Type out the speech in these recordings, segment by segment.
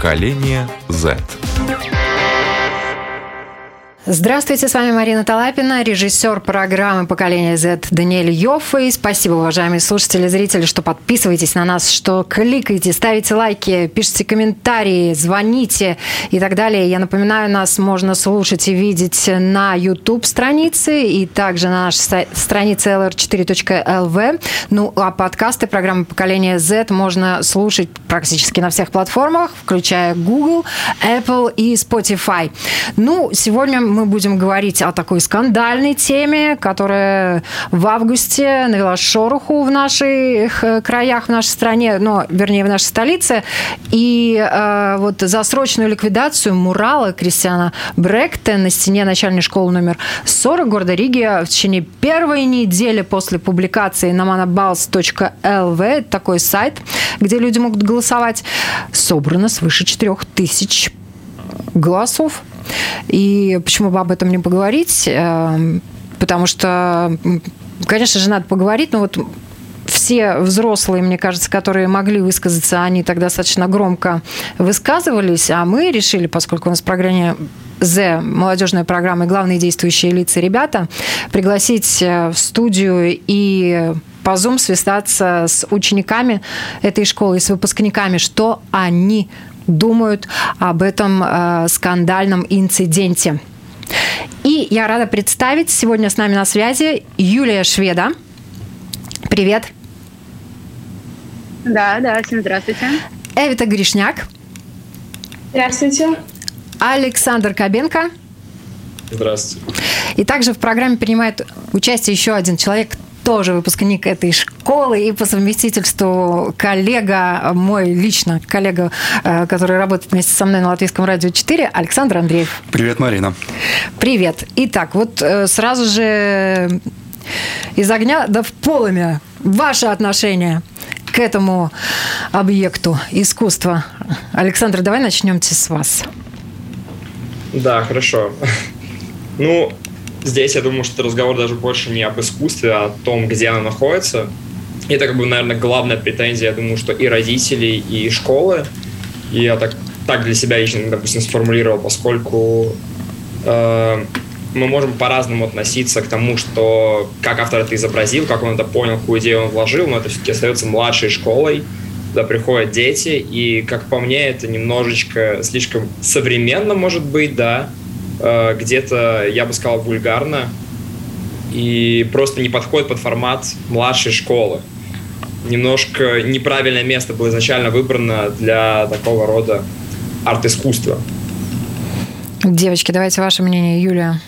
Поколение Z. Здравствуйте, с вами Марина Талапина, режиссер программы «Поколение Z» Даниэль Йоффе. Спасибо, уважаемые слушатели и зрители, что подписываетесь на нас, что кликаете, ставите лайки, пишите комментарии, звоните и так далее. Я напоминаю, нас можно слушать и видеть на YouTube-странице и также на нашей странице lr4.lv. Ну, а подкасты программы «Поколение Z» можно слушать практически на всех платформах, включая Google, Apple и Spotify. Ну, сегодня мы будем говорить о такой скандальной теме, которая в августе навела шороху в наших э, краях, в нашей стране, но, вернее, в нашей столице. И э, вот за срочную ликвидацию мурала Кристиана Бректе на стене начальной школы номер 40 города Риги в течение первой недели после публикации на manabals.lv, такой сайт, где люди могут голосовать, собрано свыше 4000 голосов. И почему бы об этом не поговорить? Эм, потому что, конечно же, надо поговорить, но вот все взрослые, мне кажется, которые могли высказаться, они тогда достаточно громко высказывались, а мы решили, поскольку у нас в программе З, молодежная программа и главные действующие лица ребята, пригласить э, в студию и по Zoom свистаться с учениками этой школы и с выпускниками, что они думают об этом э, скандальном инциденте. И я рада представить сегодня с нами на связи Юлия Шведа. Привет. Да, да, всем здравствуйте. Эвита Гришняк. Здравствуйте. Александр Кабенко. Здравствуйте. И также в программе принимает участие еще один человек, тоже выпускник этой школы и по совместительству коллега, мой лично коллега, э, который работает вместе со мной на Латвийском радио 4, Александр Андреев. Привет, Марина. Привет. Итак, вот э, сразу же из огня да в полымя ваше отношение к этому объекту искусства. Александр, давай начнем с вас. Да, хорошо. Ну, здесь я думаю, что разговор даже больше не об искусстве, а о том, где оно находится. И это, как бы, наверное, главная претензия, я думаю, что и родителей, и школы. И я так, так для себя лично, допустим, сформулировал, поскольку э, мы можем по-разному относиться к тому, что как автор это изобразил, как он это понял, какую идею он вложил, но это все-таки остается младшей школой, туда приходят дети, и, как по мне, это немножечко слишком современно, может быть, да, где-то, я бы сказал, вульгарно и просто не подходит под формат младшей школы. Немножко неправильное место было изначально выбрано для такого рода арт-искусства. Девочки, давайте ваше мнение, Юлия.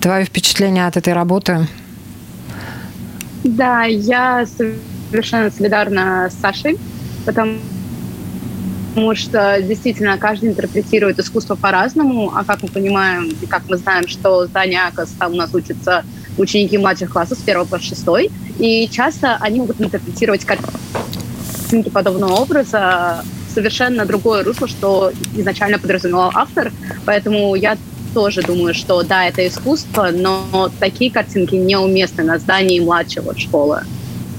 Твое впечатление от этой работы? Да, я совершенно солидарна с Сашей, потому потому что действительно каждый интерпретирует искусство по-разному, а как мы понимаем и как мы знаем, что здание АКОС, там у нас учатся ученики младших классов с 1 по 6, и часто они могут интерпретировать картинки подобного образа совершенно другое русло, что изначально подразумевал автор, поэтому я тоже думаю, что да, это искусство, но такие картинки неуместны на здании младшего школы.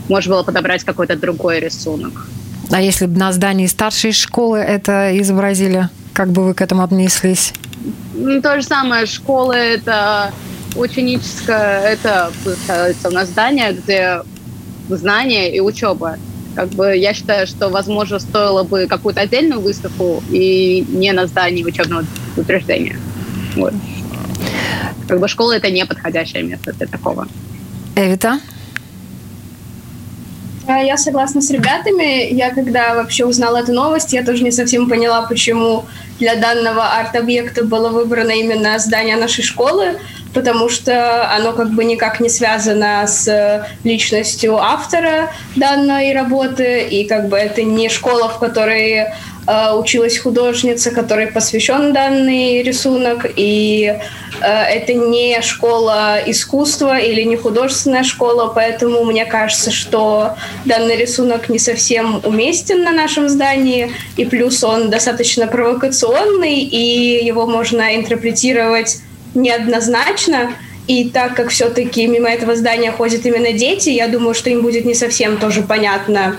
Можно было подобрать какой-то другой рисунок. А если бы на здании старшей школы это изобразили, как бы вы к этому отнеслись? Ну, то же самое. Школа – это ученическое, это, у нас здание, где знания и учеба. Как бы я считаю, что, возможно, стоило бы какую-то отдельную выставку и не на здании учебного утверждения. Вот. Как бы школа – это не подходящее место для такого. Эвита? Я согласна с ребятами. Я когда вообще узнала эту новость, я тоже не совсем поняла, почему для данного арт-объекта было выбрано именно здание нашей школы, потому что оно как бы никак не связано с личностью автора данной работы, и как бы это не школа, в которой Э, училась художница, которой посвящен данный рисунок, и э, это не школа искусства или не художественная школа, поэтому мне кажется, что данный рисунок не совсем уместен на нашем здании, и плюс он достаточно провокационный, и его можно интерпретировать неоднозначно, и так как все-таки мимо этого здания ходят именно дети, я думаю, что им будет не совсем тоже понятно,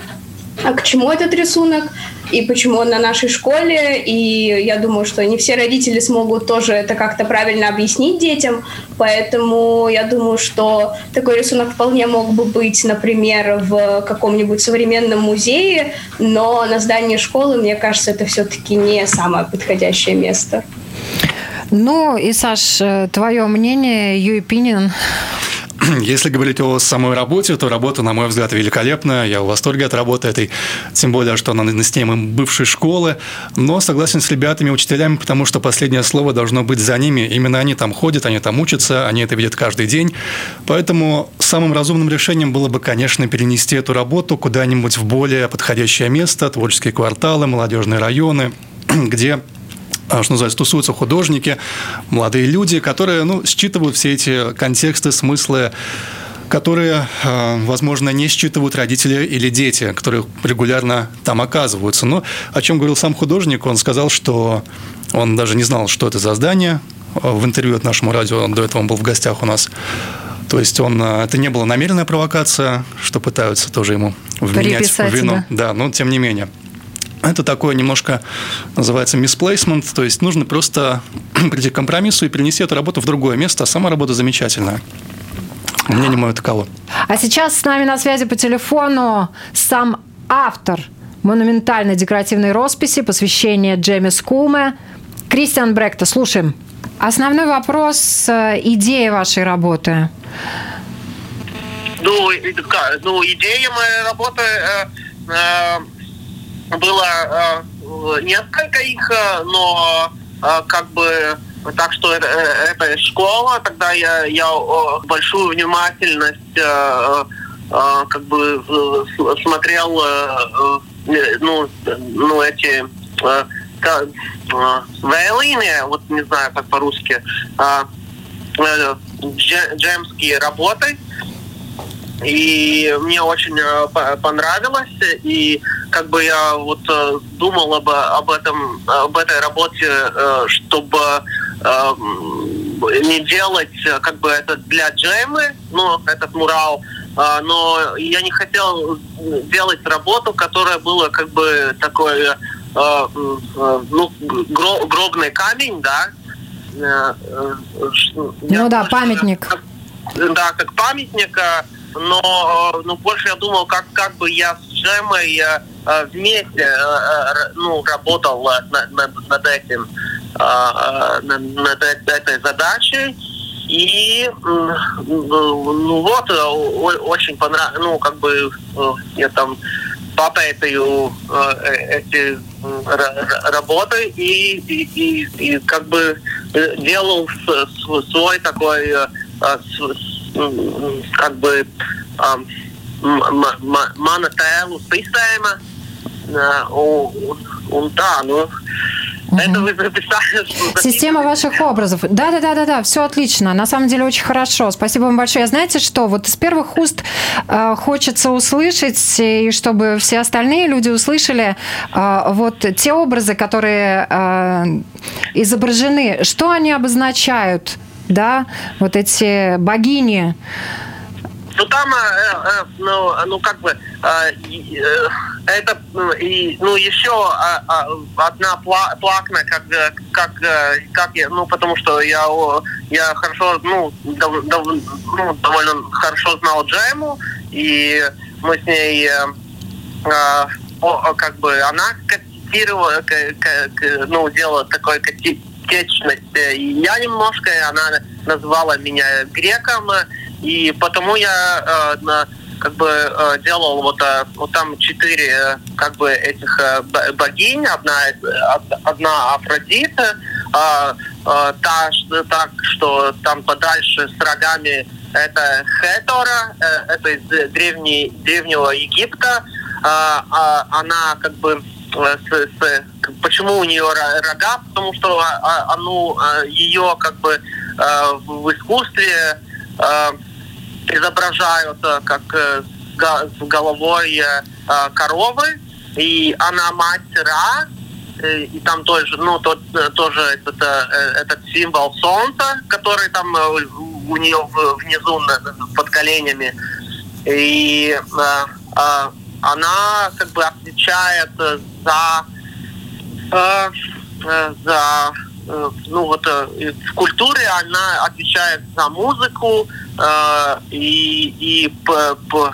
а к чему этот рисунок и почему он на нашей школе. И я думаю, что не все родители смогут тоже это как-то правильно объяснить детям. Поэтому я думаю, что такой рисунок вполне мог бы быть, например, в каком-нибудь современном музее, но на здании школы, мне кажется, это все-таки не самое подходящее место. Ну и, Саш, э, твое мнение, your opinion Если говорить о самой работе, то работа, на мой взгляд, великолепная. Я в восторге от работы этой, тем более, что она на стене бывшей школы. Но согласен с ребятами, учителями, потому что последнее слово должно быть за ними. Именно они там ходят, они там учатся, они это видят каждый день. Поэтому самым разумным решением было бы, конечно, перенести эту работу куда-нибудь в более подходящее место, творческие кварталы, молодежные районы, где что называется, тусуются художники, молодые люди, которые ну, считывают все эти контексты, смыслы, которые, а, возможно, не считывают родители или дети, которые регулярно там оказываются. Но о чем говорил сам художник, он сказал, что он даже не знал, что это за здание. В интервью от нашему радио, до этого он был в гостях у нас. То есть он, а, это не была намеренная провокация, что пытаются тоже ему вменять в вину. Да, но тем не менее. Это такое немножко называется misplacement, то есть нужно просто прийти к компромиссу и перенести эту работу в другое место, а сама работа замечательная. Мнение мое таково. А сейчас с нами на связи по телефону сам автор монументальной декоративной росписи посвящения Джеймис Куме Кристиан Бректа. Слушаем. Основной вопрос, э, идея вашей работы. Ну, ну идея моей работы э, э, было э, несколько их, э, но э, как бы так что это, это школа, тогда я, я большую внимательность как бы смотрел ну, ну эти вейлины, вот не знаю как по-русски, джемские работы, и мне очень понравилось, и как бы я вот э, думал об, об этом, об этой работе, э, чтобы э, не делать как бы это для Джемы, ну, этот мурал, но я не хотел делать работу, которая была как бы такой, ну, гробный камень, да. Ну да, памятник. Да, как памятник, но, но больше я думал, как, как бы я с Джемой Э, вместе э, э, ну, работал над, над, над этим, над этой задачей. И ну вот, очень понравилось, ну, как бы я там попытаю эти работы и, и, и, и как бы делал свой такой как бы монотелу система, un, un tā, Это записали. Система ваших образов. Да, да, да, да, да, все отлично. На самом деле очень хорошо. Спасибо вам большое. Знаете что? Вот из первых уст э, хочется услышать, и чтобы все остальные люди услышали э, вот те образы, которые э, изображены, что они обозначают, да, вот эти богини. Ну там, э, э, ну, ну как бы э, э, это ну, и ну еще а, а, одна пла плакна, как как как я, ну потому что я я хорошо ну, дов, дов, ну довольно хорошо знал Джему и мы с ней э, э, как бы она котировала, к, к, ну делала такой котечность, и я немножко, она называла меня греком и потому я э, как бы э, делал вот, э, вот там четыре э, как бы этих э, богинь, одна, одна Афродита, э, э, та, так, что там подальше с рогами это Хетора, э, это из древней, древнего Египта, э, э, она как бы э, с, с, почему у нее рога, потому что а, ну, ее как бы в искусстве изображают как э, с головой э, коровы, и она мать Ра, э, и там тоже, ну, тот, тоже этот, этот символ солнца, который там у нее внизу под коленями. И она как бы отвечает за э, за ну вот в культуре она отвечает за музыку и и по, по,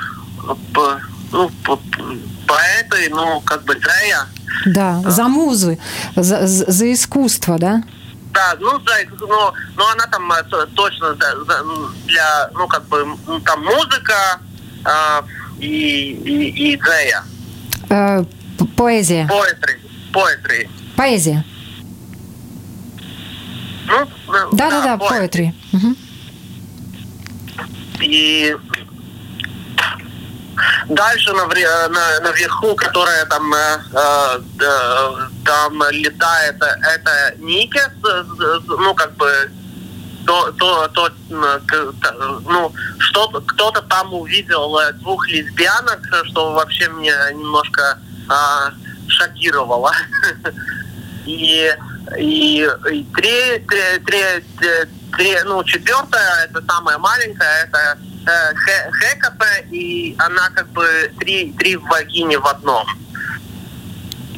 по ну по, поэты ну как бы Зея да, за музы, за, за искусство, да? Да, ну, да, но, но она там э, точно для, ну, как бы, там музыка э, и, и, и Джея. Э, поэзия. Poetry. Poetry. Поэзия. Ну, да, да, да, да poetry. Угу. И Дальше на, на, наверху, которая там, э, э, там летает, это Никес, ну, как бы, то, то, то, ну, что кто-то там увидел двух лесбиянок, что вообще меня немножко э, шокировало. И, и, и три, три, три, три, ну, четвертая, это самая маленькая, это э, Хеката, и она как бы три, три вагини в одном.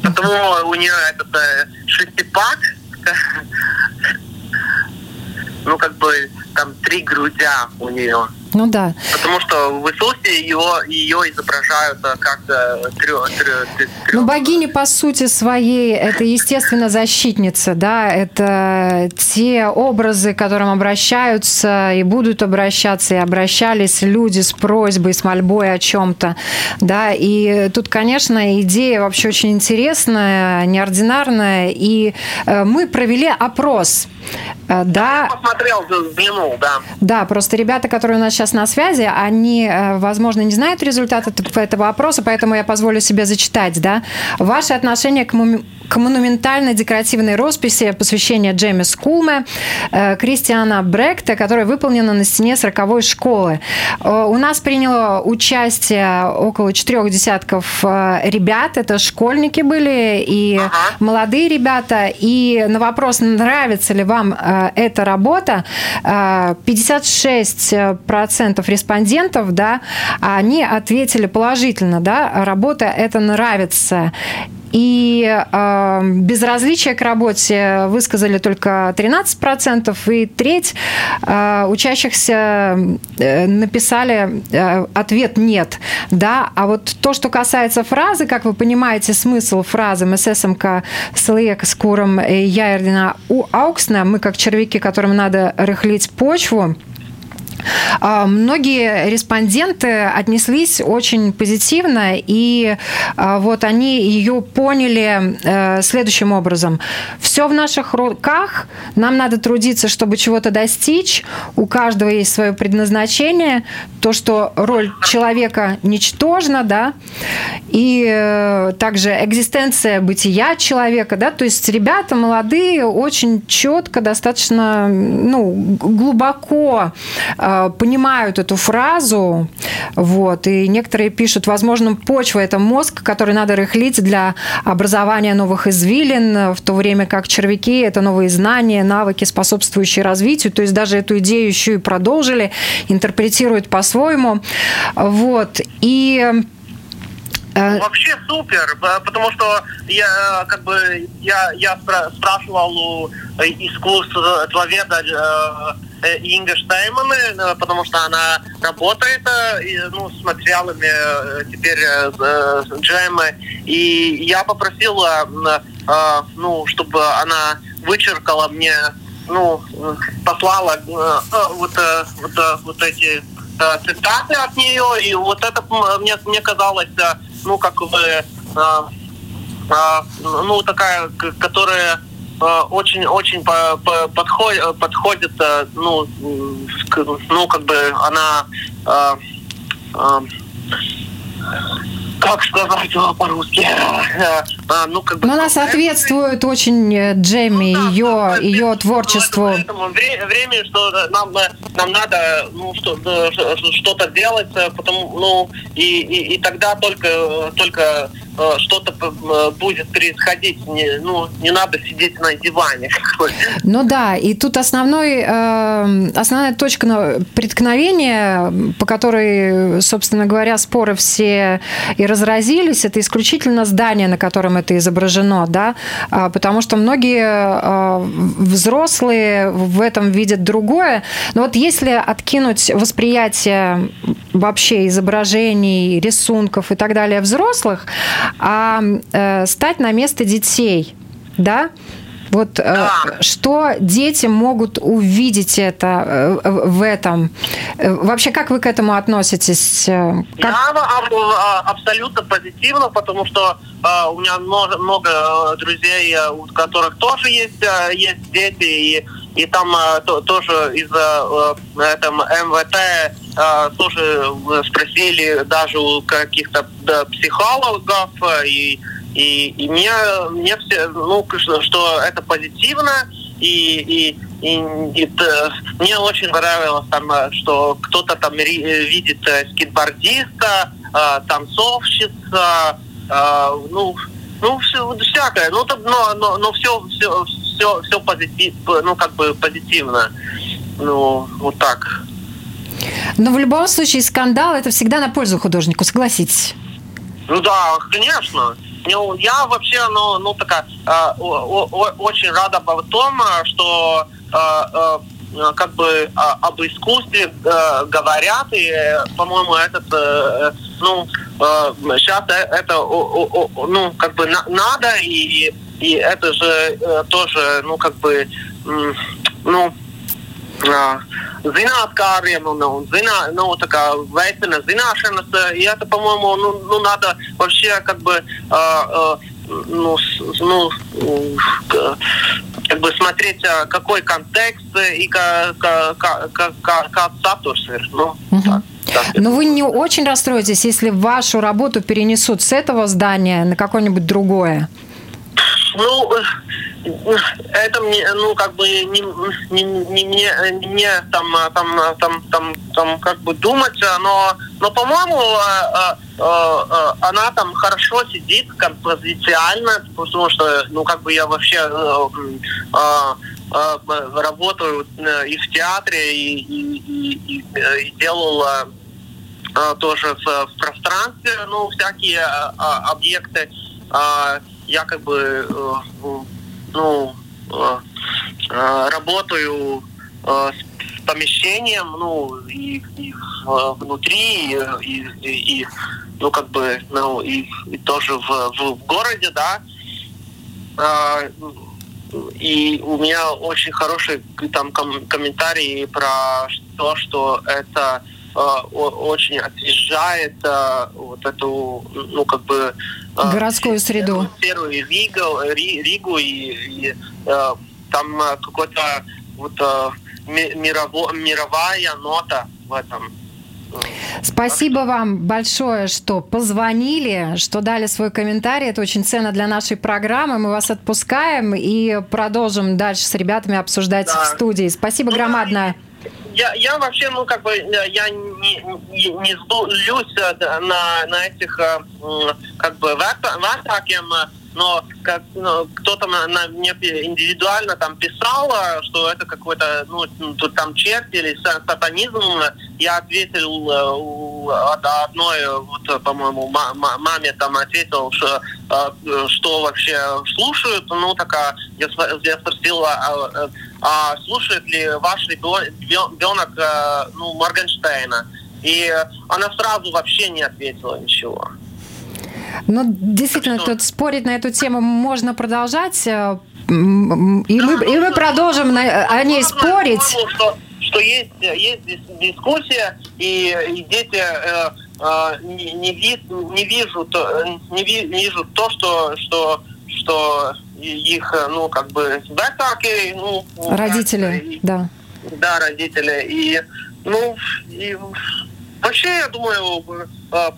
Потому у нее этот э, шестипак, ну как бы там три грудя у нее. Ну да. Потому что в Иисусе ее, ее изображают э, как трё, трё, трё. Ну, богиня, по сути своей, это, естественно, защитница, да, это те образы, к которым обращаются и будут обращаться, и обращались люди с просьбой, с мольбой о чем-то, да, и тут, конечно, идея вообще очень интересная, неординарная, и э, мы провели опрос, э, да. Я посмотрел, взглянул, да. Да, просто ребята, которые у нас сейчас на связи, они, э, возможно, не знают результаты этого опроса, поэтому я позволю себе зачитать. Да? Ваше отношение к к монументально-декоративной росписи посвящения Джеймс Кулме э, Кристиана Бректа, которая выполнена на стене 40-й школы. Э, у нас приняло участие около четырех десятков ребят. Это школьники были и ага. молодые ребята. И на вопрос, нравится ли вам эта работа, 56% 10% респондентов, да, они ответили положительно, да, работа это нравится. И э, безразличие к работе высказали только 13%, и треть э, учащихся э, написали э, ответ «нет». Да? А вот то, что касается фразы, как вы понимаете, смысл фразы «Мы сесамка слег с куром яердина у ауксна», мы как червяки, которым надо рыхлить почву, многие респонденты отнеслись очень позитивно, и а, вот они ее поняли э, следующим образом. Все в наших руках, нам надо трудиться, чтобы чего-то достичь, у каждого есть свое предназначение, то, что роль человека ничтожна, да, и э, также экзистенция бытия человека, да, то есть ребята молодые очень четко, достаточно, ну, глубоко Э, понимают эту фразу, вот, и некоторые пишут, возможно, почва – это мозг, который надо рыхлить для образования новых извилин, в то время как червяки – это новые знания, навыки, способствующие развитию, то есть даже эту идею еще и продолжили, интерпретируют по-своему, вот, и э, Вообще супер, потому что я как бы я, я спрашивал у искусствоведа Э, Инга Штайманы, э, потому что она работает э, ну, с материалами теперь джемы. И я попросила, ну, чтобы она вычеркала мне, ну, послала вот, вот, вот эти цитаты от нее, и вот это мне, мне казалось, ну, как бы, ну, такая, которая очень-очень по, по, подходит, подходит, ну, ну, как бы она, э, э, как сказать по-русски, а, ну, как бы... Но она соответствует очень э, Джемми, ну, да, ее, да, ее творчеству. Этому времени, что нам, нам надо ну, что, что-то делать, потому, ну, и, и, и тогда только, только Э, что-то э, будет происходить, не, ну, не надо сидеть на диване. Ну да, и тут основной, э, основная точка преткновения, по которой, собственно говоря, споры все и разразились, это исключительно здание, на котором это изображено, да, а, потому что многие взрослые в этом видят другое. Но вот если откинуть восприятие вообще изображений, рисунков и так далее взрослых, а э, стать на место детей, да? Вот да. э, что дети могут увидеть это э, в этом? Э, вообще, как вы к этому относитесь? Как... Я а, абсолютно позитивно, потому что у меня много, много друзей, у которых тоже есть, есть дети, и и там то, тоже из-за этого МВТ тоже спросили даже у каких-то психологов и и, и мне, мне все, ну, что это позитивно, и, и, и, и это, мне очень понравилось там, что кто-то там видит скейтбордиста, танцовщица, ну, ну, все, всякое, ну, но, но, но все, все, все, все позитив, ну, как бы позитивно. Ну, вот так. Но в любом случае скандал это всегда на пользу художнику, согласитесь? Ну да, конечно. Ну, я вообще, ну, ну такая, э, о, о, очень рада в том, что э, э, как бы э, об искусстве э, говорят, и, э, по-моему, этот, э, ну, э, сейчас это, о, о, ну, как бы на, надо, и и это же э, тоже, ну, как бы, ну, zinātnāriem un, un zinā, ну, такая veicina zināšanas, и это, по-моему, ну, ну, надо вообще как бы э, ну, ну, как бы смотреть, какой контекст и как, как, как, как статус. Ну, угу. так. Но вы не очень расстроитесь, если вашу работу перенесут с этого здания на какое-нибудь другое? Ну, это мне, ну, как бы не, не, не, не, не там, там, там, там, там, как бы думать, но, но по-моему, э, э, э, она там хорошо сидит композициально, потому что, ну, как бы я вообще работаю и в театре, и, и, и, и делал тоже в, в пространстве, ну, всякие объекты. Я как бы э, ну, э, э, работаю с помещением, ну, и, и внутри, и, и, и, ну, как бы, ну, и, и тоже в, в, в городе, да. И у меня очень хороший там ком- комментарий про то, что это очень освежает вот эту, ну, как бы... Городскую среду. Первую Ригу, Ригу и, и там какой-то вот мирово, мировая нота в этом. Спасибо вам большое, что позвонили, что дали свой комментарий. Это очень ценно для нашей программы. Мы вас отпускаем и продолжим дальше с ребятами обсуждать да. в студии. Спасибо ну, громадное я, я вообще, ну, как бы, э, я не, не, не злюсь э, на, на этих, э, как бы, в атаке, но как, ну, кто-то на, на, мне индивидуально там писал, что это какой-то, ну, тут там черт или сатанизм. Я ответил одной, вот, по-моему, маме там ответил, что, что вообще слушают. Ну, такая, я, я спросил, а, а слушает ли ваш ребенок ну, Моргенштейна? И она сразу вообще не ответила ничего. Ну, действительно, что... тут спорить на эту тему можно продолжать. Э, и, мы, и мы продолжим на, о ней спорить. Что, что есть, есть дискуссия, и, и дети э, э, не, не, вид, не, вижу, не вижу то, что, что, что их, ну, как бы, да, так и, ну... Родители, и, да. Да, родители. И, ну, и вообще, я думаю, э,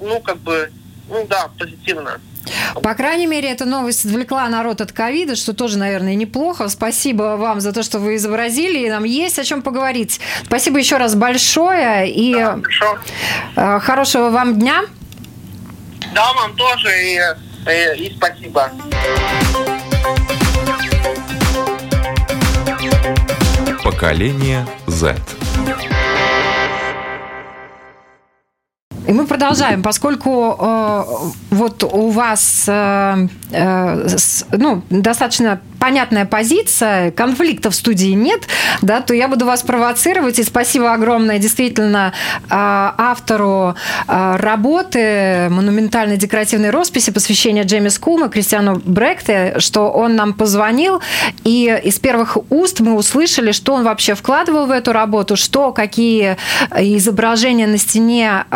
ну, как бы, ну да, позитивно. По крайней мере, эта новость отвлекла народ от ковида, что тоже, наверное, неплохо. Спасибо вам за то, что вы изобразили, и нам есть о чем поговорить. Спасибо еще раз большое, и да, э, хорошего вам дня. Да, вам тоже, и, и, и спасибо. Поколение Z. И мы продолжаем, поскольку э, вот у вас э, э, с, ну, достаточно понятная позиция, конфликта в студии нет, да, то я буду вас провоцировать. И спасибо огромное действительно а, автору а, работы монументальной декоративной росписи посвящения Джеймис Кума, Кристиану Бректе, что он нам позвонил, и из первых уст мы услышали, что он вообще вкладывал в эту работу, что, какие изображения на стене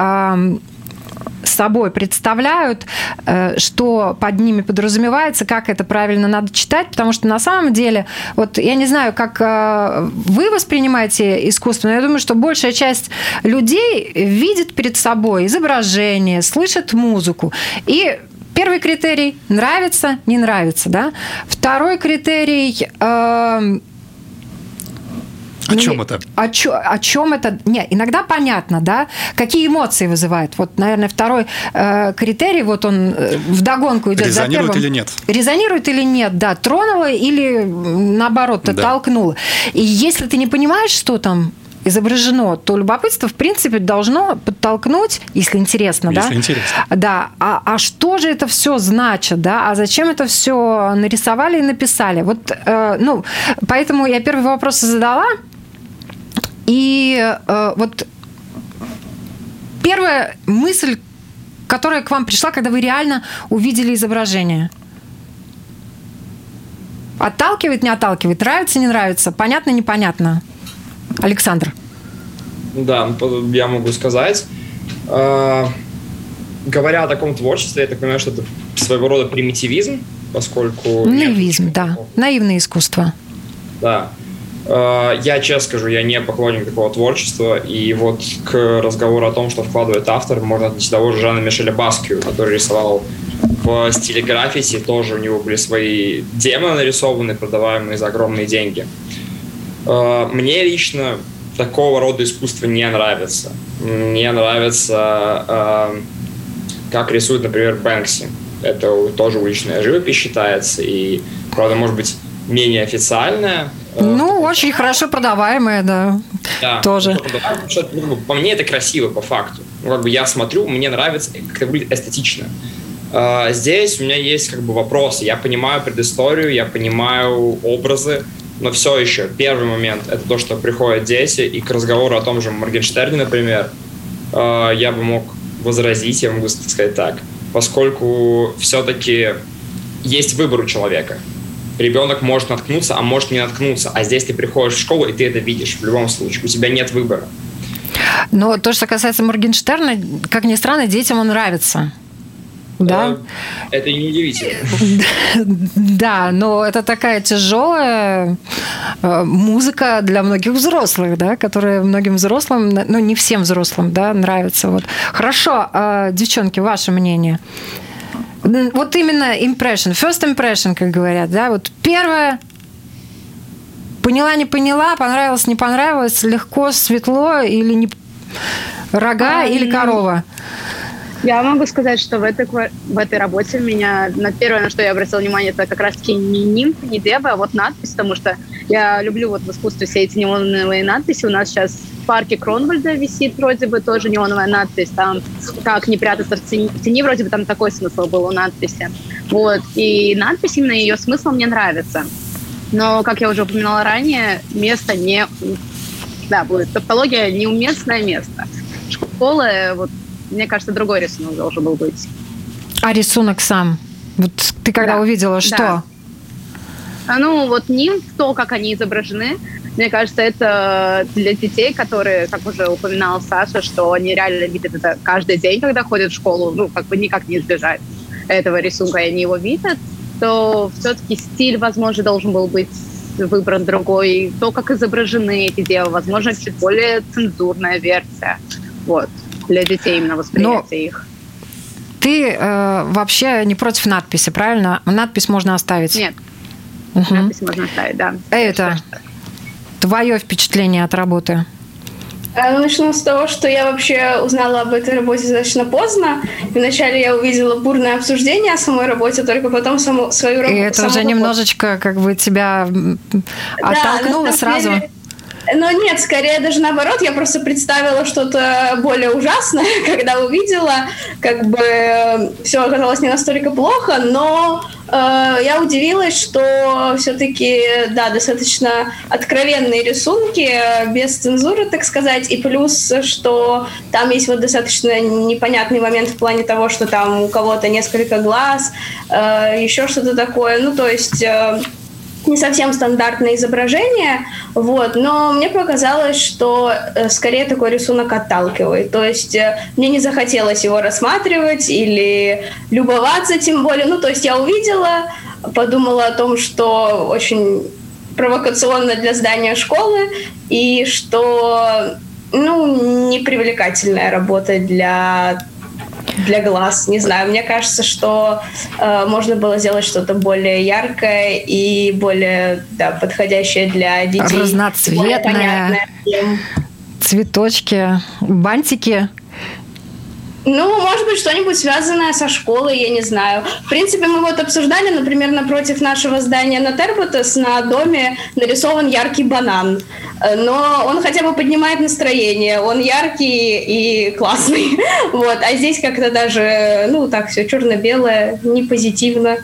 собой представляют, э, что под ними подразумевается, как это правильно надо читать, потому что на самом деле, вот я не знаю, как э, вы воспринимаете искусство, но я думаю, что большая часть людей видит перед собой изображение, слышит музыку. И Первый критерий – нравится, не нравится. Да? Второй критерий э, о ну, чем это? О, чё, о чем это? Не, иногда понятно, да, какие эмоции вызывает. Вот, наверное, второй э, критерий, вот он э, в догонку идет Резонирует за первым. или нет? Резонирует или нет, да, тронула или наоборот да. толкнула. И если ты не понимаешь, что там изображено, то любопытство, в принципе, должно подтолкнуть, если интересно, если да? интересно. Да. А, а что же это все значит, да? А зачем это все нарисовали и написали? Вот, э, ну, поэтому я первый вопрос задала, и э, вот первая мысль, которая к вам пришла, когда вы реально увидели изображение. Отталкивает, не отталкивает, нравится, не нравится, понятно, непонятно. Александр. Да, я могу сказать. Э, говоря о таком творчестве, я так понимаю, что это своего рода примитивизм, поскольку... Наивизм, да. Наивное искусство. Да. Э, я честно скажу, я не поклонник такого творчества, и вот к разговору о том, что вкладывает автор, можно отнести того же Жана Мишеля Баскию, который рисовал в стиле граффити, тоже у него были свои демоны нарисованы, продаваемые за огромные деньги. Э, мне лично такого рода искусство не нравится. Мне нравится, э, как рисует, например, Бэнкси. Это тоже уличная живопись считается, и, правда, может быть, менее официальная, ну, очень хорошо продаваемая, да. Да. Тоже. Ну, по мне это красиво, по факту. Ну, как бы я смотрю, мне нравится, как это выглядит эстетично. А, здесь у меня есть как бы вопросы. Я понимаю предысторию, я понимаю образы, но все еще первый момент это то, что приходят дети, и к разговору о том же Моргенштерне, например, а, я бы мог возразить, я могу сказать так, поскольку все-таки есть выбор у человека ребенок может наткнуться, а может не наткнуться. А здесь ты приходишь в школу, и ты это видишь в любом случае. У тебя нет выбора. Но то, что касается Моргенштерна, как ни странно, детям он нравится. Да. Э, это неудивительно. Да, но это такая тяжелая э, музыка для многих взрослых, да, которая многим взрослым, ну не всем взрослым, да, нравится. Вот. Хорошо, а, девчонки, ваше мнение? Вот именно impression, first impression, как говорят, да, вот первое, поняла, не поняла, понравилось, не понравилось, легко, светло или не рога а, или корова. Я могу сказать, что в этой, в этой работе меня, на первое, на что я обратила внимание, это как раз-таки не нимф, не дева, а вот надпись, потому что я люблю вот в искусстве все эти неоновые надписи. У нас сейчас в парке Кронвальда висит вроде бы тоже неоновая надпись, там «Как не прятаться в тени», в тени вроде бы там такой смысл был у надписи. Вот, и надпись именно ее смысл мне нравится. Но, как я уже упоминала ранее, место не... Да, будет тавтология неуместное место. Школа, вот мне кажется, другой рисунок должен был быть. А рисунок сам? Вот ты когда да. увидела, что? Да. А, ну, вот ним, то, как они изображены, мне кажется, это для детей, которые, как уже упоминал Саша, что они реально видят это каждый день, когда ходят в школу, ну, как бы никак не избежать этого рисунка, и они его видят, то все-таки стиль, возможно, должен был быть выбран другой. То, как изображены эти девы, возможно, чуть более цензурная версия. Вот для детей именно восприятие Но... их. ты э, вообще не против надписи, правильно? Надпись можно оставить? Нет. Угу. Надпись можно оставить, да. Это твое впечатление от работы? А, начну с того, что я вообще узнала об этой работе достаточно поздно. Вначале я увидела бурное обсуждение о самой работе, только потом саму, свою работу. И это уже работу. немножечко как бы тебя оттолкнуло да, сразу. Деле, но нет, скорее даже наоборот, я просто представила что-то более ужасное, когда увидела, как бы э, все оказалось не настолько плохо, но э, я удивилась, что все-таки, да, достаточно откровенные рисунки, без цензуры, так сказать, и плюс, что там есть вот достаточно непонятный момент в плане того, что там у кого-то несколько глаз, э, еще что-то такое, ну, то есть... Э, не совсем стандартное изображение, вот, но мне показалось, что э, скорее такой рисунок отталкивает. То есть э, мне не захотелось его рассматривать или любоваться тем более. Ну, то есть я увидела, подумала о том, что очень провокационно для здания школы и что ну, непривлекательная работа для для глаз. Не знаю, мне кажется, что э, можно было сделать что-то более яркое и более да, подходящее для детей. Разноцветное. Цветочки, бантики. Ну, может быть, что-нибудь связанное со школой, я не знаю. В принципе, мы вот обсуждали, например, напротив нашего здания на Терботес на доме нарисован яркий банан. Э, но он хотя бы поднимает настроение, он яркий и классный. Вот. А здесь как-то даже, ну, так все черно-белое, не позитивно.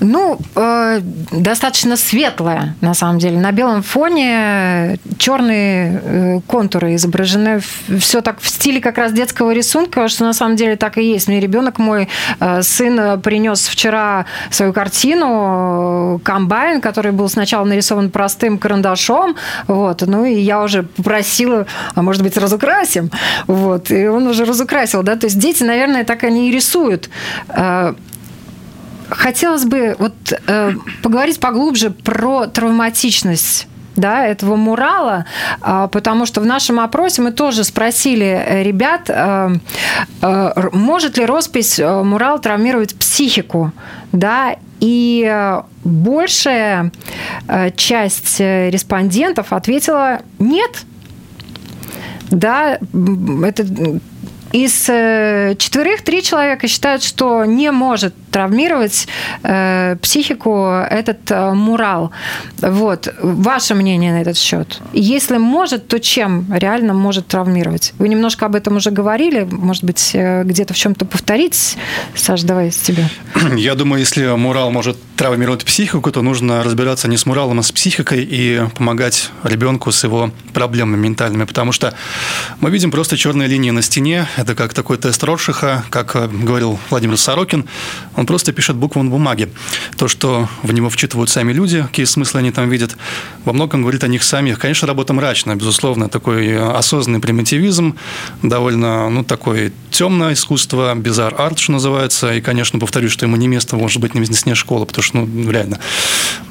Ну, э, достаточно светлая, на самом деле. На белом фоне черные э, контуры изображены. Все так в стиле как раз детского рисунка, что на самом деле так и есть. Мне ребенок мой, э, сын, принес вчера свою картину э, «Комбайн», который был сначала нарисован простым карандашом. Вот. Ну, и я уже попросила, а может быть, разукрасим. Вот. И он уже разукрасил. Да? То есть дети, наверное, так они и рисуют э, хотелось бы вот э, поговорить поглубже про травматичность да, этого мурала, а, потому что в нашем опросе мы тоже спросили э, ребят, э, может ли роспись мурал травмировать психику, да, и большая часть респондентов ответила нет. Да, это из э, четверых три человека считают, что не может травмировать э, психику этот э, мурал. Вот. Ваше мнение на этот счет? Если может, то чем реально может травмировать? Вы немножко об этом уже говорили, может быть, э, где-то в чем-то повторить. Саш, давай с тебя. Я думаю, если мурал может травмировать психику, то нужно разбираться не с муралом, а с психикой и помогать ребенку с его проблемами ментальными, потому что мы видим просто черные линии на стене, это как такой тест Ротшиха, как э, говорил Владимир Сорокин. Он просто пишет букву на бумаге. То, что в него вчитывают сами люди, какие смыслы они там видят, во многом говорит о них самих. Конечно, работа мрачная, безусловно, такой э, осознанный примитивизм, довольно, ну, такое темное искусство, bizarre арт, что называется. И, конечно, повторюсь, что ему не место, может быть, не в школы, потому что, ну, реально.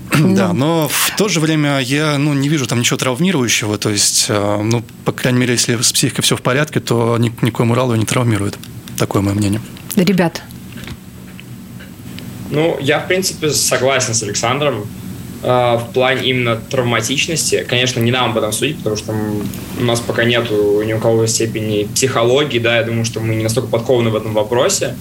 Да, но в то же время я ну, не вижу там ничего травмирующего. То есть, э, ну, по крайней мере, если с психикой все в порядке, то никакой мурал его не травмирует. Такое мое мнение. Ребят. Ну, я, в принципе, согласен с Александром э, в плане именно травматичности. Конечно, не нам об этом судить, потому что у нас пока нету ни у кого степени психологии, да, я думаю, что мы не настолько подкованы в этом вопросе.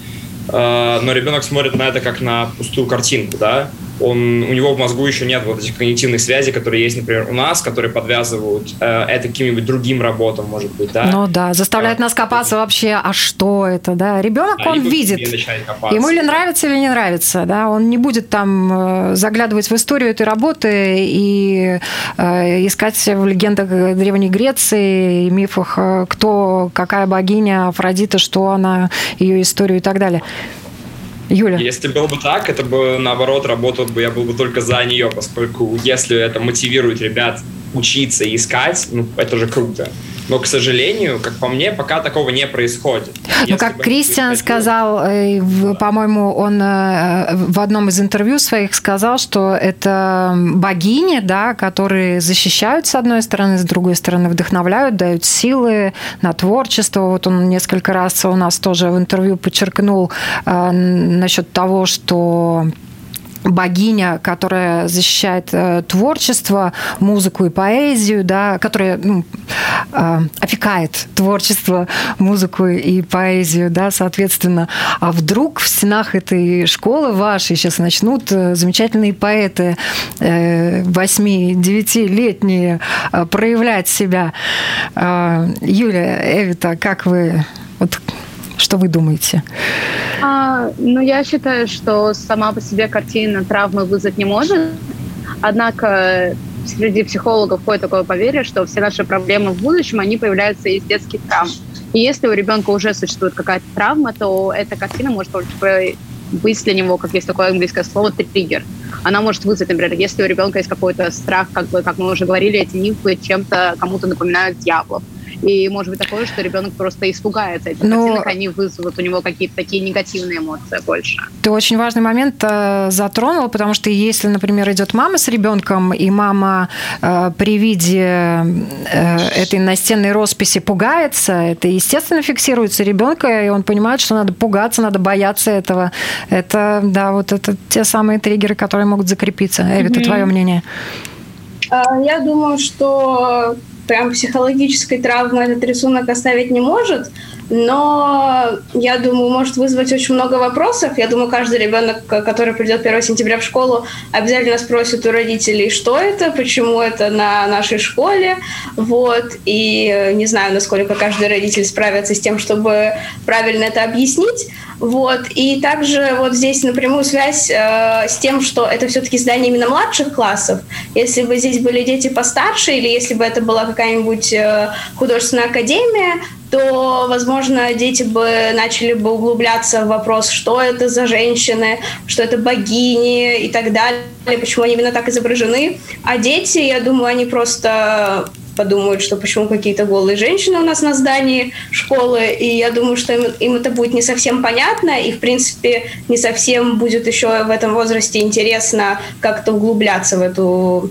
Э, но ребенок смотрит на это как на пустую картинку, да, он, у него в мозгу еще нет вот этих когнитивных связей, которые есть, например, у нас, которые подвязывают э, это каким-нибудь другим работам, может быть, да? Ну да, заставляет а, нас копаться это... вообще, а что это, да? Ребенок, а он видит, ему или нравится, или не нравится, да, он не будет там э, заглядывать в историю этой работы и э, искать в легендах Древней Греции и мифах, э, кто, какая богиня Афродита, что она, ее историю и так далее. Юля. Если было бы так, это бы наоборот работал бы, я был бы только за нее, поскольку если это мотивирует ребят учиться и искать, ну, это же круто. Но, к сожалению, как по мне, пока такого не происходит. Ну, как Кристиан сказал, э, по-моему, он э, в одном из интервью своих сказал, что это богини, да, которые защищают с одной стороны, с другой стороны вдохновляют, дают силы на творчество. Вот он несколько раз у нас тоже в интервью подчеркнул э, насчет того, что богиня, которая защищает э, творчество, музыку и поэзию, да, которая ну, э, опекает творчество, музыку и поэзию, да, соответственно. А вдруг в стенах этой школы вашей сейчас начнут э, замечательные поэты э, 8-9-летние э, проявлять себя. Э, Юлия, Эвита, как вы что вы думаете? А, ну, я считаю, что сама по себе картина травмы вызвать не может. Однако среди психологов ходит такое поверье, что все наши проблемы в будущем, они появляются из детских травм. И если у ребенка уже существует какая-то травма, то эта картина может быть для него, как есть такое английское слово, триггер. Она может вызвать, например, если у ребенка есть какой-то страх, как бы, как мы уже говорили, эти нимфы чем-то кому-то напоминают дьяволов и может быть такое, что ребенок просто испугается этих Но... картинок, они вызовут у него какие-то такие негативные эмоции больше. Ты очень важный момент э, затронул, потому что если, например, идет мама с ребенком, и мама э, при виде э, этой настенной росписи пугается, это, естественно, фиксируется ребенка, и он понимает, что надо пугаться, надо бояться этого. Это, да, вот это те самые триггеры, которые могут закрепиться. Эви, это твое мнение? А, я думаю, что прям психологической травмы этот рисунок оставить не может, но я думаю, может вызвать очень много вопросов. Я думаю, каждый ребенок, который придет 1 сентября в школу, обязательно спросит у родителей, что это, почему это на нашей школе. Вот. И не знаю, насколько каждый родитель справится с тем, чтобы правильно это объяснить. Вот. И также вот здесь напрямую связь э, с тем, что это все-таки здание именно младших классов. Если бы здесь были дети постарше, или если бы это была какая-нибудь э, художественная академия, то, возможно, дети бы начали бы углубляться в вопрос, что это за женщины, что это богини и так далее, почему они именно так изображены. А дети, я думаю, они просто подумают, что почему какие-то голые женщины у нас на здании школы, и я думаю, что им, им это будет не совсем понятно, и, в принципе, не совсем будет еще в этом возрасте интересно как-то углубляться в эту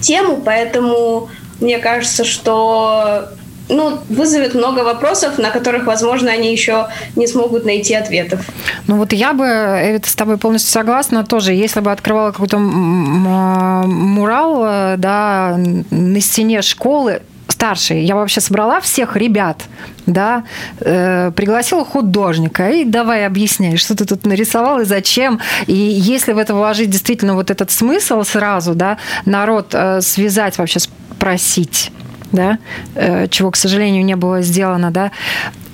тему, поэтому мне кажется, что ну, вызовет много вопросов, на которых, возможно, они еще не смогут найти ответов. Ну вот я бы, Эвита, с тобой полностью согласна тоже. Если бы открывала какой-то мурал э, да, на стене школы, старшие, я вообще собрала всех ребят, да, э, пригласила художника и давай объясняй, что ты тут нарисовал и зачем. И если в это вложить действительно вот этот смысл сразу, да, народ э, связать вообще, спросить, да, э, чего, к сожалению, не было сделано, да,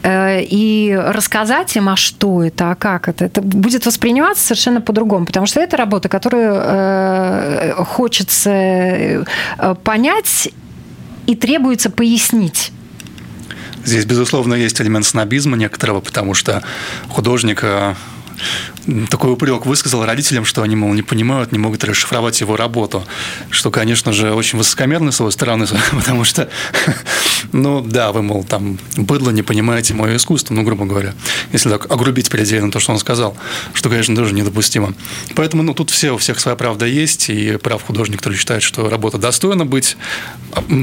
э, и рассказать им, а что это, а как это, это будет восприниматься совершенно по-другому, потому что это работа, которую э, хочется понять и требуется пояснить. Здесь, безусловно, есть элемент снобизма некоторого, потому что художник такой упрек высказал родителям, что они, мол, не понимают, не могут расшифровать его работу, что, конечно же, очень высокомерно с его стороны, потому что, ну, да, вы, мол, там, быдло, не понимаете мое искусство, ну, грубо говоря, если так огрубить предельно то, что он сказал, что, конечно, тоже недопустимо. Поэтому, ну, тут все, у всех своя правда есть, и прав художник, который считает, что работа достойна быть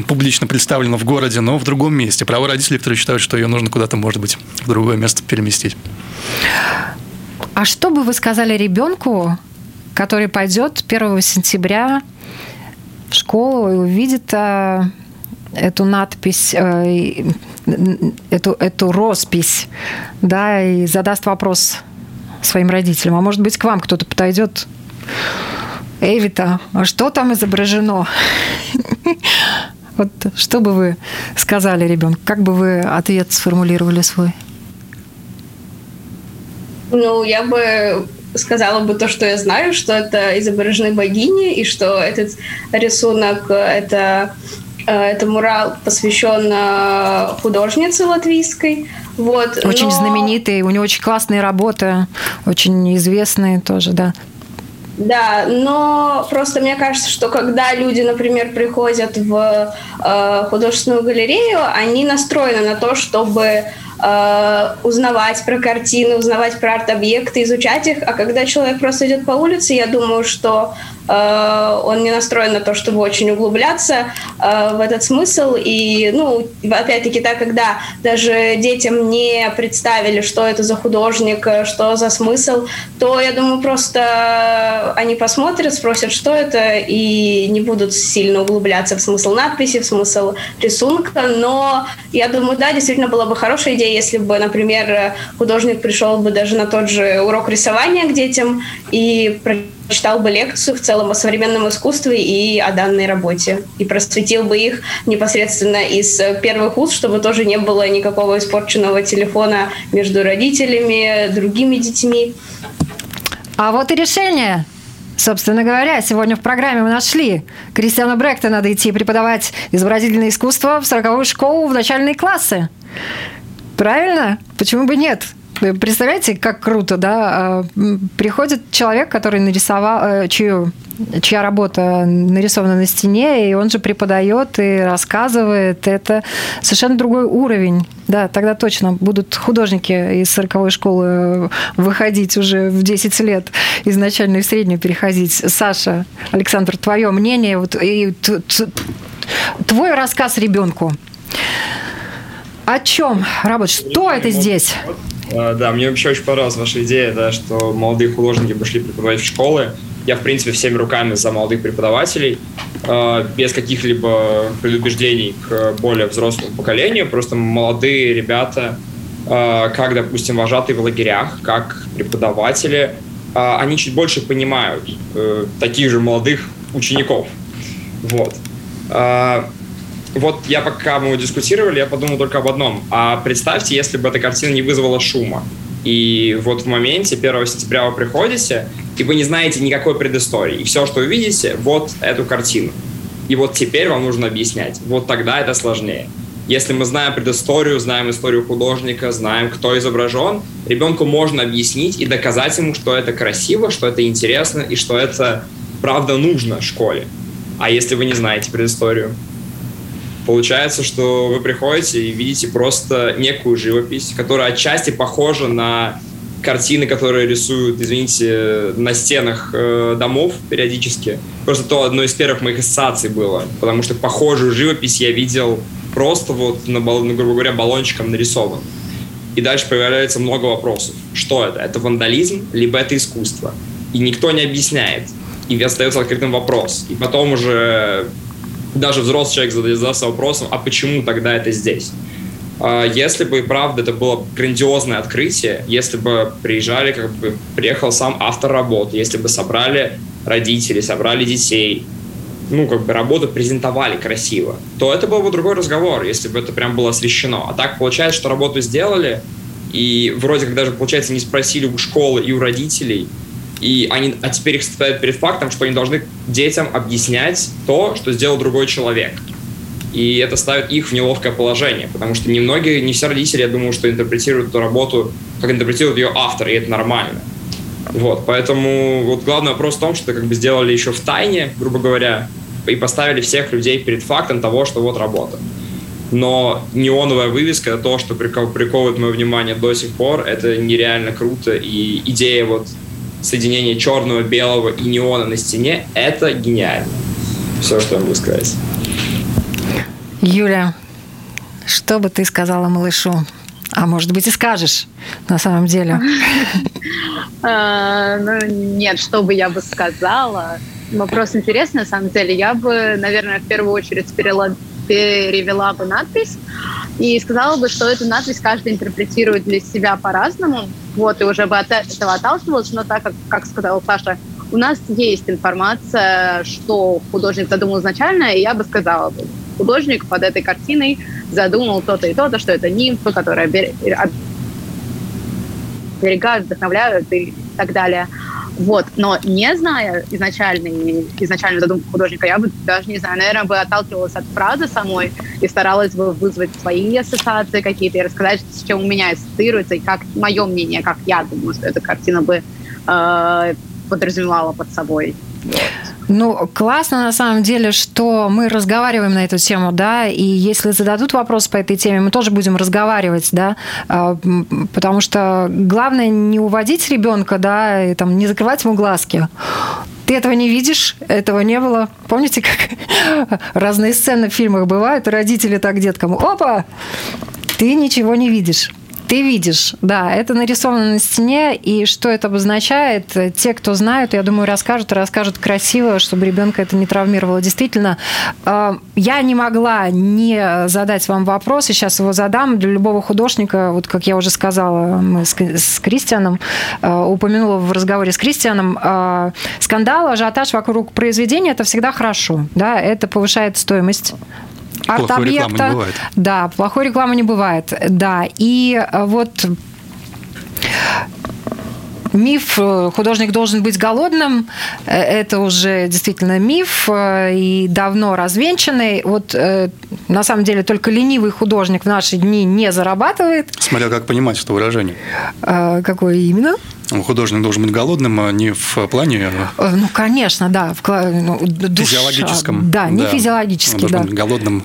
публично представлена в городе, но в другом месте. Право родителей, которые считают, что ее нужно куда-то, может быть, в другое место переместить. А что бы вы сказали ребенку, который пойдет 1 сентября в школу и увидит а, эту надпись, а, эту, эту роспись, да, и задаст вопрос своим родителям. А может быть, к вам кто-то подойдет? Эвита, а что там изображено? Вот что бы вы сказали ребенку? Как бы вы ответ сформулировали свой? Ну, я бы сказала бы то, что я знаю, что это изображены богини, и что этот рисунок, это, э, это мурал посвящен э, художнице латвийской. Вот, очень но... знаменитый, у него очень классные работы, очень известные тоже, да. Да, но просто мне кажется, что когда люди, например, приходят в э, художественную галерею, они настроены на то, чтобы э, узнавать про картины, узнавать про арт-объекты, изучать их. А когда человек просто идет по улице, я думаю, что он не настроен на то, чтобы очень углубляться э, в этот смысл. И, ну, опять-таки, так, когда даже детям не представили, что это за художник, что за смысл, то, я думаю, просто они посмотрят, спросят, что это, и не будут сильно углубляться в смысл надписи, в смысл рисунка. Но я думаю, да, действительно была бы хорошая идея, если бы, например, художник пришел бы даже на тот же урок рисования к детям и читал бы лекцию в целом о современном искусстве и о данной работе. И просветил бы их непосредственно из первых уст, чтобы тоже не было никакого испорченного телефона между родителями, другими детьми. А вот и решение. Собственно говоря, сегодня в программе мы нашли. Кристиана Бректа надо идти преподавать изобразительное искусство в сороковую школу в начальные классы. Правильно? Почему бы нет? Представляете, как круто, да? А, приходит человек, который нарисовал, э, чью, чья работа нарисована на стене, и он же преподает и рассказывает. Это совершенно другой уровень. Да, тогда точно будут художники из 40 школы выходить уже в 10 лет, из начальной в среднюю переходить. Саша, Александр, твое мнение вот, и твой рассказ ребенку. О чем, Работ? Что это здесь? А, да, мне вообще очень понравилась ваша идея, да, что молодые художники пошли преподавать в школы. Я, в принципе, всеми руками за молодых преподавателей, а, без каких-либо предубеждений к более взрослому поколению. Просто молодые ребята, а, как, допустим, вожатые в лагерях, как преподаватели, они чуть больше понимают э, таких же молодых учеников. Вот вот я пока мы дискутировали, я подумал только об одном. А представьте, если бы эта картина не вызвала шума. И вот в моменте 1 сентября вы приходите, и вы не знаете никакой предыстории. И все, что вы видите, вот эту картину. И вот теперь вам нужно объяснять. Вот тогда это сложнее. Если мы знаем предысторию, знаем историю художника, знаем, кто изображен, ребенку можно объяснить и доказать ему, что это красиво, что это интересно и что это правда нужно школе. А если вы не знаете предысторию? Получается, что вы приходите и видите просто некую живопись, которая отчасти похожа на картины, которые рисуют, извините, на стенах э, домов периодически. Просто то одно из первых моих ассоциаций было, потому что похожую живопись я видел просто вот, на, на грубо говоря, баллончиком нарисован. И дальше появляется много вопросов. Что это? Это вандализм, либо это искусство? И никто не объясняет. И остается открытым вопрос. И потом уже даже взрослый человек задается вопросом, а почему тогда это здесь? А если бы, правда, это было грандиозное открытие, если бы приезжали, как бы приехал сам автор работы, если бы собрали родителей, собрали детей, ну, как бы работу презентовали красиво, то это был бы другой разговор, если бы это прям было освещено. А так получается, что работу сделали, и вроде как даже, получается, не спросили у школы и у родителей, и они, а теперь их ставят перед фактом, что они должны детям объяснять то, что сделал другой человек. И это ставит их в неловкое положение, потому что немногие, не все родители, я думаю, что интерпретируют эту работу, как интерпретирует ее автор, и это нормально. Вот, поэтому вот главный вопрос в том, что как бы сделали еще в тайне, грубо говоря, и поставили всех людей перед фактом того, что вот работа. Но неоновая вывеска, то, что приковывает мое внимание до сих пор, это нереально круто. И идея вот соединение черного, белого и неона на стене, это гениально. Все, что я могу сказать. Юля, что бы ты сказала малышу? А может быть и скажешь на самом деле? А, ну, нет, что бы я бы сказала. Вопрос интересный, на самом деле. Я бы, наверное, в первую очередь перевела бы надпись и сказала бы, что эту надпись каждый интерпретирует для себя по-разному. Вот, и уже бы от этого отталкивалась, но так как, как сказала Саша, у нас есть информация, что художник задумал изначально, и я бы сказала, художник под этой картиной задумал то-то и то-то, что это нимфы, которые оберегают, вдохновляют и так далее. Вот. Но не зная изначальный, изначальную задумку художника, я бы даже, не знаю, наверное, бы отталкивалась от фразы самой и старалась бы вызвать свои ассоциации какие-то и рассказать, с чем у меня ассоциируется, и как мое мнение, как я думаю, что эта картина бы э, подразумевала под собой. Ну, классно на самом деле, что мы разговариваем на эту тему, да, и если зададут вопрос по этой теме, мы тоже будем разговаривать, да, а, потому что главное не уводить ребенка, да, и там не закрывать ему глазки. Ты этого не видишь, этого не было. Помните, как разные сцены в фильмах бывают, родители так деткам, опа, ты ничего не видишь. Ты видишь, да, это нарисовано на стене, и что это обозначает, те, кто знают, я думаю, расскажут, расскажут красиво, чтобы ребенка это не травмировало. Действительно, э, я не могла не задать вам вопрос, и сейчас его задам. Для любого художника, вот как я уже сказала, мы с, Кристианом, э, упомянула в разговоре с Кристианом, э, скандал, ажиотаж вокруг произведения – это всегда хорошо, да, это повышает стоимость арт-объекта. Да, плохой рекламы не бывает. Да, и э, вот миф э, художник должен быть голодным, э, это уже действительно миф и давно развенчанный. Вот на самом деле только ленивый художник в наши дни не зарабатывает. Смотря как понимать это выражение. Какое именно? Художник должен быть голодным, а не в плане... Э, ну, конечно, да. В ну, душа, физиологическом. Да, не да. физиологически, Он должен да. быть голодным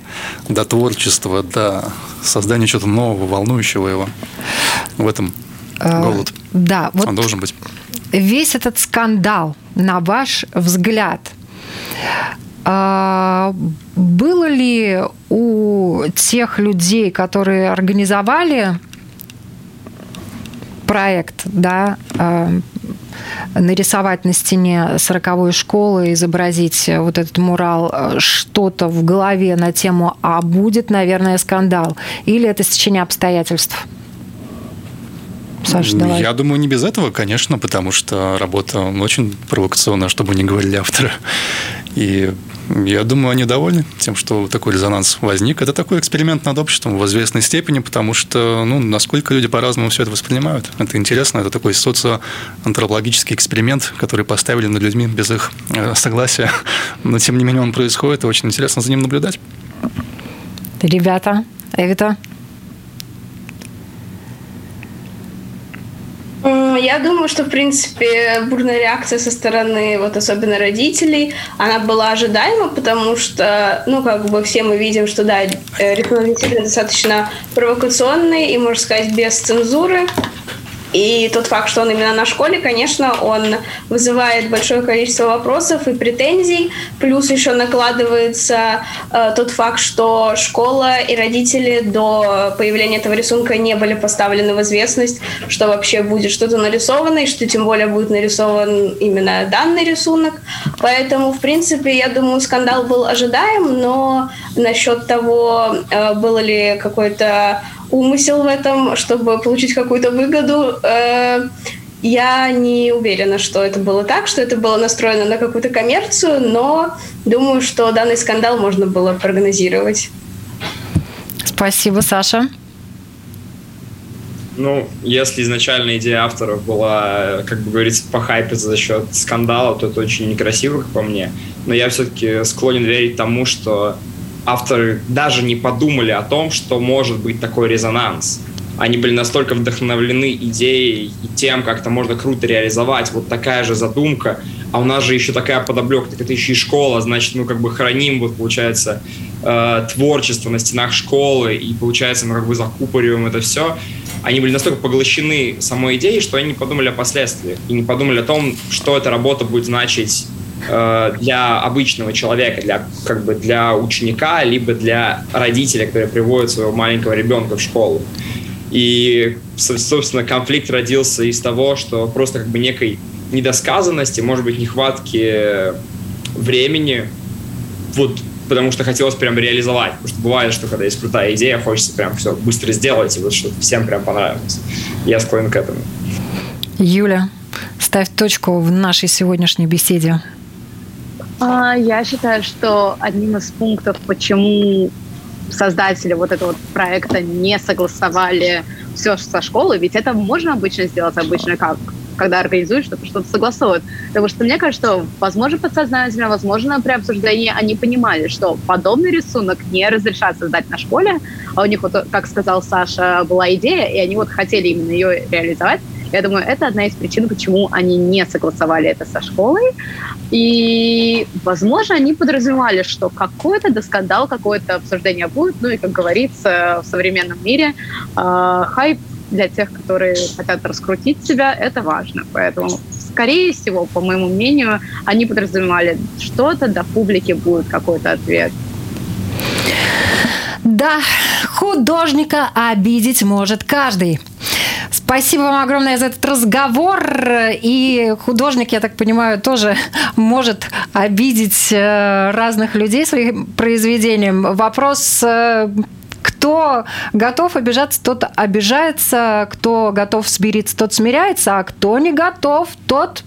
до творчества, до создания чего-то нового, волнующего его. В этом э, голод. Да. Вот Он должен быть. Весь этот скандал, на ваш взгляд, а, было ли у тех людей, которые организовали проект, да, э, нарисовать на стене сороковой школы, изобразить вот этот мурал, э, что-то в голове на тему «а будет, наверное, скандал» или это стечение обстоятельств? Саша, давай. Я думаю, не без этого, конечно, потому что работа очень провокационная, чтобы не говорили авторы. И я думаю, они довольны тем, что такой резонанс возник. Это такой эксперимент над обществом в известной степени, потому что, ну, насколько люди по-разному все это воспринимают. Это интересно, это такой социоантропологический эксперимент, который поставили над людьми без их э, согласия. Но, тем не менее, он происходит, и очень интересно за ним наблюдать. Ребята, Эвита, Я думаю, что, в принципе, бурная реакция со стороны, вот особенно родителей, она была ожидаема, потому что, ну, как бы все мы видим, что, да, э, действительно достаточно провокационный и, можно сказать, без цензуры. И тот факт, что он именно на школе, конечно, он вызывает большое количество вопросов и претензий. Плюс еще накладывается э, тот факт, что школа и родители до появления этого рисунка не были поставлены в известность, что вообще будет что-то нарисовано, и что тем более будет нарисован именно данный рисунок. Поэтому, в принципе, я думаю, скандал был ожидаем, но насчет того, э, было ли какой-то умысел в этом, чтобы получить какую-то выгоду. Э, я не уверена, что это было так, что это было настроено на какую-то коммерцию, но думаю, что данный скандал можно было прогнозировать. Спасибо, Саша. Ну, если изначально идея авторов была, как бы говорится, похайпиться за счет скандала, то это очень некрасиво, как по мне. Но я все-таки склонен верить тому, что авторы даже не подумали о том, что может быть такой резонанс. Они были настолько вдохновлены идеей и тем, как это можно круто реализовать. Вот такая же задумка. А у нас же еще такая подоблека, так это еще и школа, значит, мы как бы храним, вот получается, э, творчество на стенах школы, и получается, мы как бы закупориваем это все. Они были настолько поглощены самой идеей, что они не подумали о последствиях и не подумали о том, что эта работа будет значить для обычного человека, для, как бы для ученика, либо для родителя, который приводит своего маленького ребенка в школу. И, собственно, конфликт родился из того, что просто как бы некой недосказанности, может быть, нехватки времени, вот потому что хотелось прям реализовать. Потому что бывает, что когда есть крутая идея, хочется прям все быстро сделать, и вот чтобы всем прям понравилось. Я склонен к этому. Юля, ставь точку в нашей сегодняшней беседе. А, я считаю, что одним из пунктов, почему создатели вот этого проекта не согласовали все со школой, ведь это можно обычно сделать обычно как когда организуют что-то, что-то согласовывают. Потому что мне кажется, что, возможно, подсознательно, возможно, при обсуждении они понимали, что подобный рисунок не разрешат создать на школе, а у них, вот, как сказал Саша, была идея, и они вот хотели именно ее реализовать. Я думаю, это одна из причин, почему они не согласовали это со школой. И, возможно, они подразумевали, что какой-то скандал, какое-то обсуждение будет. Ну и, как говорится, в современном мире э, хайп для тех, которые хотят раскрутить себя, это важно. Поэтому, скорее всего, по моему мнению, они подразумевали что-то, до публики будет какой-то ответ. Да, художника обидеть может каждый. Спасибо вам огромное за этот разговор. И художник, я так понимаю, тоже может обидеть э, разных людей своим произведением. Вопрос э, кто готов обижаться, тот обижается, кто готов смириться, тот смиряется, а кто не готов, тот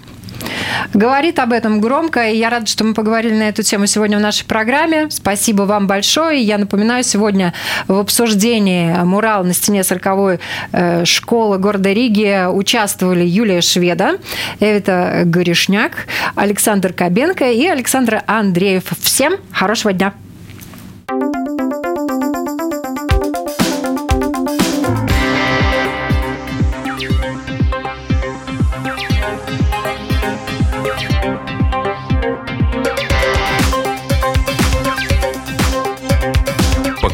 говорит об этом громко, и я рада, что мы поговорили на эту тему сегодня в нашей программе. Спасибо вам большое. Я напоминаю, сегодня в обсуждении мурал на стене 40 э, школы города Риги участвовали Юлия Шведа, Эвита Горишняк, Александр Кабенко и Александр Андреев. Всем хорошего дня!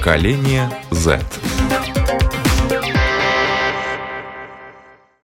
Поколение Z.